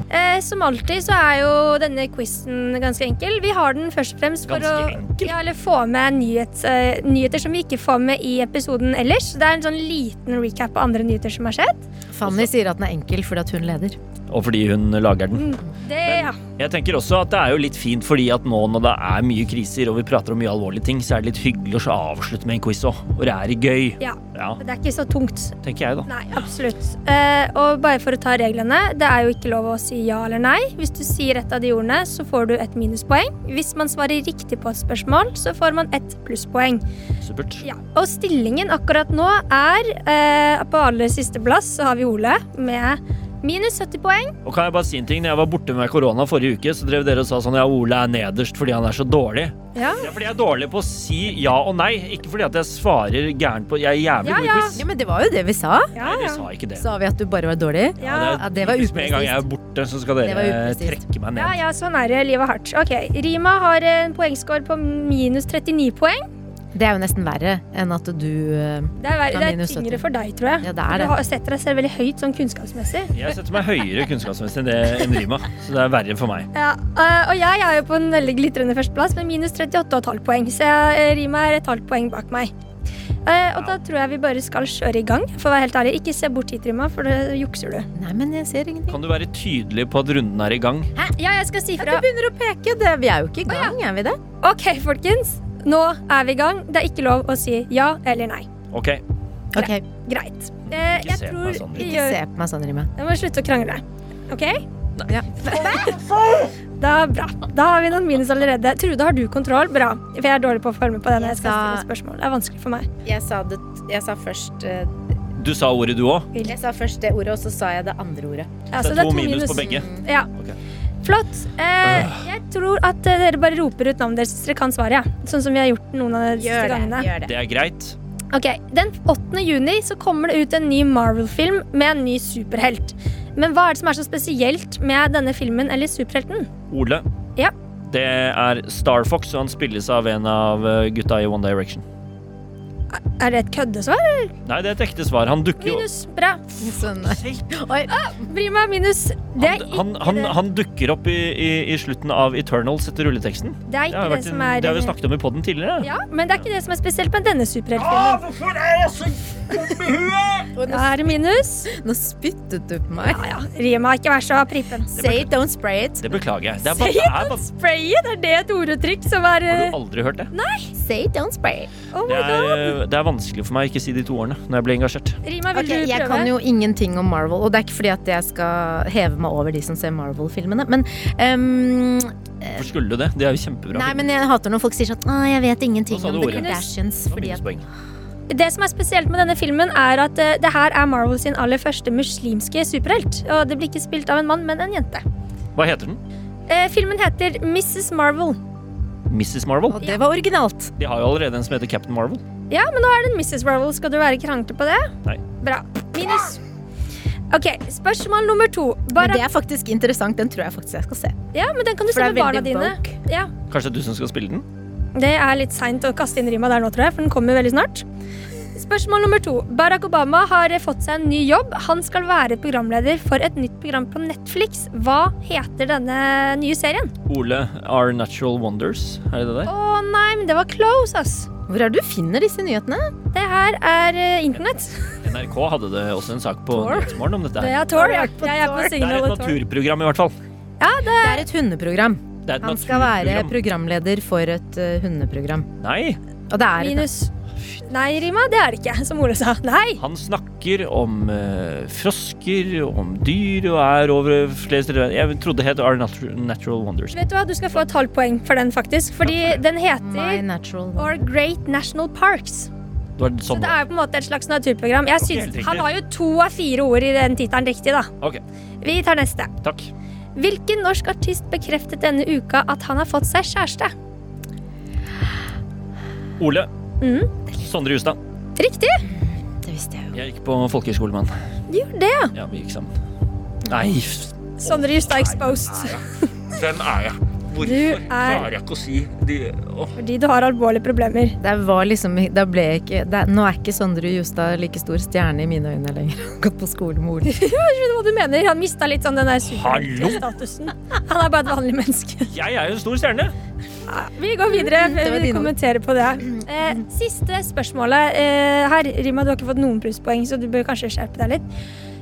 Speaker 3: Eh, som alltid så er jo denne quizen ganske enkel. Vi har den først og fremst for
Speaker 1: Ganske
Speaker 3: å ja, eller få med nyhet, uh, nyheter som vi ikke får med i episoden ellers. Det er en sånn liten recap på andre nyheter som har skjedd.
Speaker 2: Fanny sier at den er enkel fordi at hun leder.
Speaker 1: Og fordi hun lager den.
Speaker 3: Det, ja.
Speaker 1: Jeg tenker også at det er jo litt fint fordi at nå når det er mye kriser og vi prater om mye alvorlige ting, så er det litt hyggelig å avslutte med en quiz òg. Og det er gøy.
Speaker 3: ja.
Speaker 1: Ja,
Speaker 3: Det er ikke så tungt.
Speaker 1: tenker jeg, da.
Speaker 3: Nei, absolutt. Uh, og bare for å ta reglene. Det er jo ikke lov å si ja eller nei. Hvis du sier et av de ordene, så får du et minuspoeng. Hvis man svarer riktig på et spørsmål, så får man et plusspoeng.
Speaker 1: Supert.
Speaker 3: Ja. Og stillingen akkurat nå er uh, På aller siste plass så har vi Ole med minus 70 poeng.
Speaker 1: Og kan jeg bare si en ting? Når jeg var borte med korona forrige uke, så drev dere og sa sånn ja, Ole er nederst fordi han er så dårlig.
Speaker 3: Ja.
Speaker 1: Ja, fordi jeg er dårlig på å si ja og nei, ikke fordi at jeg svarer gærent på Jeg er jævlig
Speaker 3: Ja,
Speaker 1: god i
Speaker 3: ja.
Speaker 1: quiz.
Speaker 2: Ja, men det var jo det vi sa.
Speaker 3: Ja,
Speaker 1: Nei, vi
Speaker 3: ja.
Speaker 1: sa ikke det.
Speaker 2: Sa vi at du bare var dårlig?
Speaker 3: Ja.
Speaker 2: Ja, det var
Speaker 1: typisk Med en gang jeg er borte, så skal
Speaker 2: Det var
Speaker 1: dere
Speaker 2: upresist.
Speaker 1: trekke meg ned.
Speaker 3: Ja, ja, sånn er det. Livet er hardt. Ok, Rima har en poengscore på minus 39 poeng.
Speaker 2: Det er jo nesten verre enn at du eh,
Speaker 3: Det er, verre- det er
Speaker 2: minus 70.
Speaker 3: tyngre for deg, tror jeg.
Speaker 2: Ja, det er det.
Speaker 3: Du setter deg selv veldig høyt sånn kunnskapsmessig.
Speaker 1: Jeg setter meg høyere kunnskapsmessig enn det enn Rima, så det er verre for meg.
Speaker 3: Ja, øh, og jeg er jo på en veldig glitrende førsteplass med minus 38,5 poeng, så eh, Rima er et halvt poeng bak meg. Eh, og da tror jeg vi bare skal kjøre i gang, for å være helt ærlig. Ikke se bort hit, Rima, for da jukser du.
Speaker 2: Nei, men jeg ser ingenting.
Speaker 1: Kan du være tydelig på at runden er i gang?
Speaker 3: Hæ? Ja, jeg skal si
Speaker 2: Du
Speaker 3: fra.
Speaker 2: begynner å peke. Det, vi er jo ikke i gang, er vi det?
Speaker 3: Ok, folkens. Nå er vi i gang. Det er ikke lov å si ja eller nei.
Speaker 1: Ok.
Speaker 2: Ok,
Speaker 3: Greit. Eh,
Speaker 1: Ikke
Speaker 3: jeg
Speaker 1: se
Speaker 3: tror
Speaker 1: sånn,
Speaker 2: Ikke se på meg sånn, Rima.
Speaker 3: Jeg må slutte å krangle. OK?
Speaker 2: Ja.
Speaker 3: Da, bra. Da har vi noen minus allerede. Trude, har du kontroll? Bra. For jeg er dårlig på å med på det når jeg skal stille spørsmål. Det er vanskelig for meg.
Speaker 2: Jeg sa, det, jeg sa først uh,
Speaker 1: Du sa ordet, du òg?
Speaker 2: Jeg sa først det ordet, og så sa jeg det andre ordet.
Speaker 3: Ja,
Speaker 1: Så det er to minus på begge.
Speaker 3: Ja.
Speaker 1: Ok.
Speaker 3: Flott. Eh, jeg tror at eh, dere bare roper ut navnet deres hvis dere kan svaret. Ja. Sånn som vi har gjort noen av de siste
Speaker 2: Gjør det.
Speaker 3: gangene.
Speaker 2: Gjør det.
Speaker 1: Det er greit.
Speaker 3: Ok, Den 8. juni så kommer det ut en ny Marvel-film med en ny superhelt. Men hva er det som er så spesielt med denne filmen eller superhelten?
Speaker 1: Ole.
Speaker 3: Ja.
Speaker 1: Det er Star Fox, og han spilles av en av eh, gutta i One Direction.
Speaker 3: Er det et køddesvar?
Speaker 1: Nei, det er et ekte svar. Han dukker jo
Speaker 3: Minus. Bra.
Speaker 2: Sånn. Oi.
Speaker 3: Bry meg. Minus. Det er
Speaker 1: han,
Speaker 3: ikke
Speaker 1: han,
Speaker 3: det.
Speaker 1: han dukker opp i, i, i slutten av Eternals etter rulleteksten.
Speaker 3: Det er
Speaker 1: Det
Speaker 3: ikke
Speaker 1: har,
Speaker 3: det,
Speaker 1: vært
Speaker 3: som er
Speaker 1: det har vi snakket om i poden tidligere.
Speaker 3: Ja, men det er ikke det som er spesielt med denne superheltfilmen.
Speaker 1: hvorfor er jeg så dum i huet?!
Speaker 3: Da er det minus.
Speaker 2: Nå spyttet du på meg.
Speaker 3: Ja, ja. Rima, ikke vær så prippen.
Speaker 2: Say it, don't spray it.
Speaker 1: Det beklager jeg. Det er
Speaker 3: Say
Speaker 1: bare,
Speaker 3: it,
Speaker 1: det er
Speaker 3: don't
Speaker 1: bare,
Speaker 3: spray it. Er det et orduttrykk som er
Speaker 1: har
Speaker 3: eh,
Speaker 1: du aldri hørt det?
Speaker 2: Say it, don't spray it.
Speaker 3: Oh
Speaker 1: Det
Speaker 3: my god.
Speaker 1: er, eh, det er vanskelig for meg å ikke si de to årene når jeg blir engasjert.
Speaker 3: Rima, vil
Speaker 2: okay,
Speaker 3: du
Speaker 2: jeg kan jo ingenting om Marvel, og det er ikke fordi at jeg skal heve meg over de som ser Marvel-filmene, men um,
Speaker 1: Hvorfor skulle du det? Det er jo kjempebra.
Speaker 2: Nei, men jeg hater når folk sier sånn Å, jeg vet ingenting om The. Kardashians.
Speaker 1: Det
Speaker 2: Fordi at.
Speaker 3: Det som er spesielt med denne filmen, er at eh, det her er Marvel sin aller første muslimske superhelt. Og det blir ikke spilt av en mann, men en jente.
Speaker 1: Hva heter den?
Speaker 3: Eh, filmen heter Mrs. Marvel.
Speaker 1: Mrs. Marvel?
Speaker 2: Og det var originalt.
Speaker 1: De har jo allerede en som heter Captain Marvel.
Speaker 3: Ja, men nå er det en Mrs. Marvel. Skal du være krangle på det?
Speaker 1: Nei.
Speaker 3: Bra. Minus. Ok, spørsmål nummer to.
Speaker 2: Men det er faktisk interessant. Den tror jeg faktisk jeg skal se.
Speaker 3: ja, men den kan du
Speaker 2: For
Speaker 3: se med barna dine. Ja,
Speaker 1: Kanskje det er du som skal spille den?
Speaker 3: Det er litt seint å kaste inn rima der nå, tror jeg, for den kommer veldig snart. Spørsmål nummer to. Barack Obama har fått seg en ny jobb. Han skal være programleder for et nytt program på Netflix. Hva heter denne nye serien?
Speaker 1: Ole Our Natural Wonders, er det det der?
Speaker 3: Å nei, men det var close, ass.
Speaker 2: Hvor er det du finner disse nyhetene?
Speaker 3: Det her er uh, internett.
Speaker 1: NRK hadde det også en sak på? Nyhetsmorgen om dette.
Speaker 3: Det
Speaker 1: her.
Speaker 3: er Tor.
Speaker 2: på
Speaker 3: Jeg er på
Speaker 1: Det er et naturprogram, i hvert fall.
Speaker 2: Ja, Det er et hundeprogram.
Speaker 1: Det er et
Speaker 2: Han skal være programleder for et uh, hundeprogram.
Speaker 1: Nei,
Speaker 2: Og det er et
Speaker 3: Minus. Nei, Rima, det er det ikke, som Ole sa. Nei.
Speaker 1: han snakker om eh, frosker, om dyr, og er over flere steder. Jeg trodde det het Our Natural Wonders.
Speaker 3: Vet du hva, du skal få et halvt poeng for den, faktisk. Fordi den heter Our Great National Parks.
Speaker 1: Det sånn.
Speaker 3: Så det er på en måte et slags naturprogram. Jeg
Speaker 1: Ok,
Speaker 3: syns, han har jo to av fire ord i den tittelen riktig, da.
Speaker 1: Okay.
Speaker 3: Vi tar neste.
Speaker 1: takk.
Speaker 3: Hvilken norsk artist bekreftet denne uka at han har fått seg kjæreste?
Speaker 1: Ole.
Speaker 3: Mhm.
Speaker 1: Sondre Justad.
Speaker 3: Riktig!
Speaker 2: Det visste jeg jo.
Speaker 1: Jeg gikk på folkehøyskole med han.
Speaker 3: Gjorde det, ja.
Speaker 1: Ja, vi gikk sammen. Nei,
Speaker 3: Sondre Justad exposed.
Speaker 1: hvem er jeg? Hvorfor
Speaker 3: Du er-
Speaker 1: klarer jeg ikke å si de Åh.
Speaker 3: Fordi du har alvorlige problemer.
Speaker 2: Det var liksom Da ble jeg ikke det, Nå er ikke Sondre Justad like stor stjerne i mine øyne lenger. Han har Gått på skole med Ole.
Speaker 3: Jeg skjønner hva du mener. Han mista litt sånn den der superstatusen. Han er bare et vanlig menneske.
Speaker 1: Jeg er jo en stor stjerne.
Speaker 3: Vi går videre. Vi kommenterer på det. Eh, siste spørsmålet eh, her. Rima, du har ikke fått noen plusspoeng, så du bør kanskje skjerpe deg litt.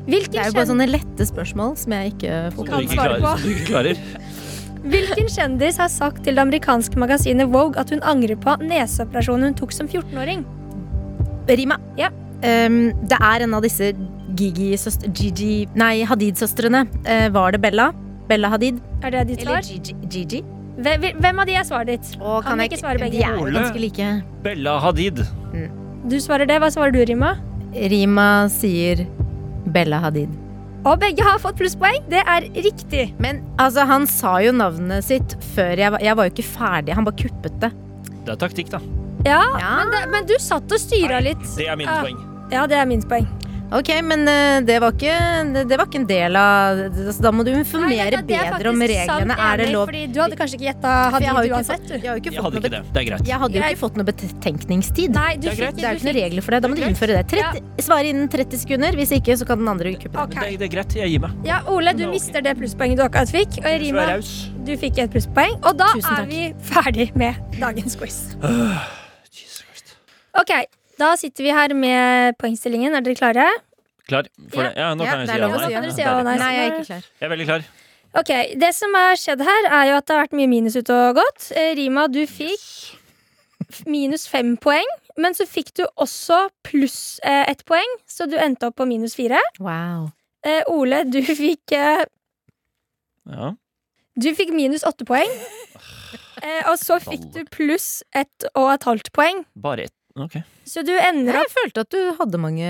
Speaker 2: Det er jo bare sånne lette spørsmål som jeg ikke får
Speaker 3: Kan
Speaker 1: ikke
Speaker 3: svare
Speaker 1: klarer.
Speaker 3: på. Hvilken kjendis har sagt til det amerikanske magasinet Vogue at hun angrer på neseoperasjonen hun tok som 14-åring?
Speaker 2: Rima.
Speaker 3: Ja.
Speaker 2: Um, det er en av disse. Hadid-søstrene. Uh, var det Bella? Bella Hadid?
Speaker 3: Er det ditt
Speaker 2: Eller? Gigi? Gigi?
Speaker 3: Hvem, hvem av de er svaret ditt?
Speaker 2: Å,
Speaker 3: Kan
Speaker 2: jeg
Speaker 3: ikke svare begge.
Speaker 2: De er jo ganske like.
Speaker 1: Bella Hadid.
Speaker 3: Du svarer det. Hva svarer du, Rima?
Speaker 2: Rima sier Bella Hadid.
Speaker 3: Og begge har fått plusspoeng. Det er riktig.
Speaker 2: Men altså, han sa jo navnet sitt før jeg var Jeg var jo ikke ferdig. Han bare kuppet det.
Speaker 1: Det er taktikk, da.
Speaker 3: Ja,
Speaker 2: Ja.
Speaker 3: Men, det, men du satt og styra litt.
Speaker 1: Det er
Speaker 3: Ja.
Speaker 1: minuspoeng.
Speaker 3: Ja, det er minuspoeng.
Speaker 2: Ok, men eh, det var ikke Det, var ikke en del av altså, Da må du informere
Speaker 3: Nei,
Speaker 2: bedre om reglene.
Speaker 3: sant
Speaker 2: Er det lov
Speaker 3: Fordi du hadde kanskje ikke gjetta hadde
Speaker 2: jeg har ikke
Speaker 3: uansett,
Speaker 2: fått-
Speaker 3: du.
Speaker 2: Jeg har ikke
Speaker 1: Jeg hadde ikke det. Det er greit.
Speaker 2: Jeg hadde jo ikke fått noe betenkningstid.
Speaker 3: Nei, du
Speaker 1: Det er
Speaker 3: fikk
Speaker 1: greit.
Speaker 2: Det er jo
Speaker 3: du
Speaker 2: ikke noen regler for det. Da må du innføre det. 30, Svare innen 30 sekunder. Hvis ikke, så kan den andre kuppe.
Speaker 3: Ok.
Speaker 1: Det, er- det er greit. Jeg gir meg.
Speaker 3: Ja, Ole, du mister det plusspoenget du akkurat fikk. Og Rima, du fikk et plusspoeng. Og da er vi ferdig med dagens quiz.
Speaker 1: Jesus Christ.
Speaker 3: Ok, da sitter vi her med poengstillingen. Er dere klare?
Speaker 1: Klar for
Speaker 3: Ja.
Speaker 1: det? Ja, nå
Speaker 2: Ja,
Speaker 1: kan jeg si ja
Speaker 2: lov si ja.
Speaker 3: Si
Speaker 1: Ja?
Speaker 3: Nei,
Speaker 2: jeg er ikke klar.
Speaker 1: Jeg er veldig klar.
Speaker 3: Ok, Det som har skjedd her, er jo at det har vært mye minus ute og gått. Eh, Rima, du fikk minus fem poeng. Men så fikk du også pluss eh, ett poeng, så du endte opp på minus fire.
Speaker 2: Wow.
Speaker 3: Eh, Ole, du fikk eh,
Speaker 1: Ja.
Speaker 3: Du fikk minus åtte poeng. Eh, og så fikk du pluss ett og et halvt poeng.
Speaker 1: Bare ett. Ok.
Speaker 3: Så du ender opp
Speaker 2: Jeg følte at du hadde mange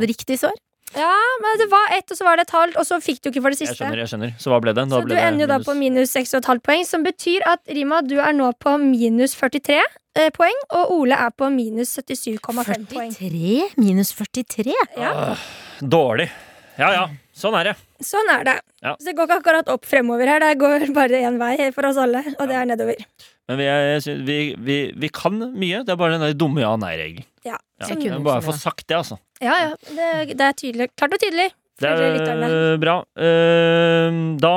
Speaker 2: riktige svar.
Speaker 3: Ja, men det var ett, og så var det et halvt, og så fikk du ikke for det
Speaker 1: Jeg
Speaker 3: siste.
Speaker 1: skjønner, jeg skjønner. Så hva ble det? Da
Speaker 3: Så
Speaker 1: ble
Speaker 3: du ender jo da på minus seks og et halvt poeng, som betyr at Rima, du er nå på minus 43 eh, poeng, og Ole er på minus 77,5 poeng.
Speaker 2: 43 minus 43?
Speaker 3: Ja,
Speaker 1: Dårlig. Ja ja, sånn er det.
Speaker 3: sånn er det.
Speaker 1: Ja.
Speaker 3: Så det går ikke akkurat opp fremover her, det går bare én vei for oss alle, og det er nedover.
Speaker 1: Men vi, er, vi, vi, vi kan mye. Det er bare den der dumme ja-nei-regelen.
Speaker 3: Ja,
Speaker 1: Ja,
Speaker 2: Jeg
Speaker 1: må bare få sagt det, altså.
Speaker 3: ja, ja det, det er tydelig. Klart og tydelig.
Speaker 1: Det er bra. Eh, Da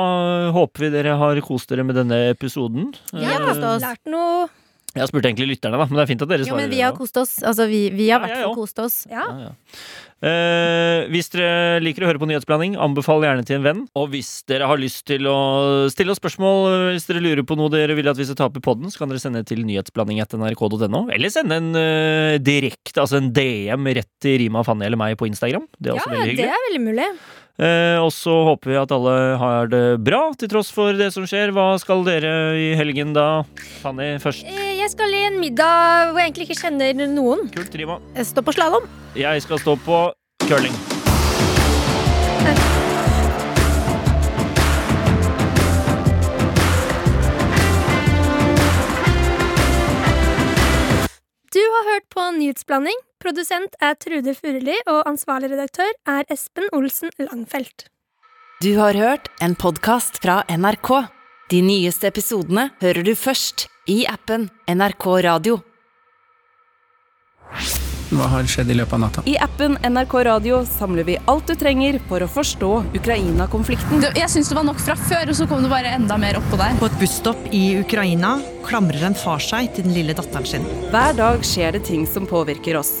Speaker 1: håper vi dere har kost dere med denne episoden.
Speaker 2: Ja, har
Speaker 1: Eh.
Speaker 3: Lært noe
Speaker 1: Jeg spurte egentlig lytterne, da, men det er fint at dere svarer.
Speaker 2: Jo, men vi har kost oss. Altså, vi, vi har i
Speaker 1: Ja,
Speaker 2: hvert fall kost oss.
Speaker 3: Ja.
Speaker 1: Ja, ja. Eh, hvis dere liker å høre på nyhetsblanding, anbefal gjerne til en venn. Og hvis dere har lyst til å stille oss spørsmål, hvis dere lurer på noe dere vil at vi skal ta opp i podden, så kan dere sende til nyhetsblanding.nrk.no. Eller sende en uh, direkte, altså en DM rett til Rima, Fanny eller meg på Instagram. Det er
Speaker 3: Ja,
Speaker 1: også veldig
Speaker 3: det er veldig mulig.
Speaker 1: Eh, og så håper vi at alle har det bra, til tross for det som skjer. Hva skal dere i helgen da? Fanny først.
Speaker 3: Jeg skal i en middag hvor jeg egentlig ikke kjenner noen.
Speaker 1: Kult, Rima.
Speaker 2: Stå på slalåm.
Speaker 1: Jeg skal stå på curling.
Speaker 3: Du har hørt på Nyhetsblanding. Produsent er Trude Furuli, og ansvarlig redaktør er Espen Olsen Langfelt.
Speaker 9: Du har hørt en podkast fra NRK. De nyeste episodene hører du først i appen NRK Radio.
Speaker 10: Hva har skjedd i løpet av natta?
Speaker 11: I appen NRK Radio samler vi alt du trenger for å forstå Ukraina-konflikten.
Speaker 12: Jeg syns det var nok fra før, og så kom det bare enda mer oppå der.
Speaker 13: På et busstopp i Ukraina klamrer en far seg til den lille datteren sin.
Speaker 11: Hver dag skjer det ting som påvirker oss.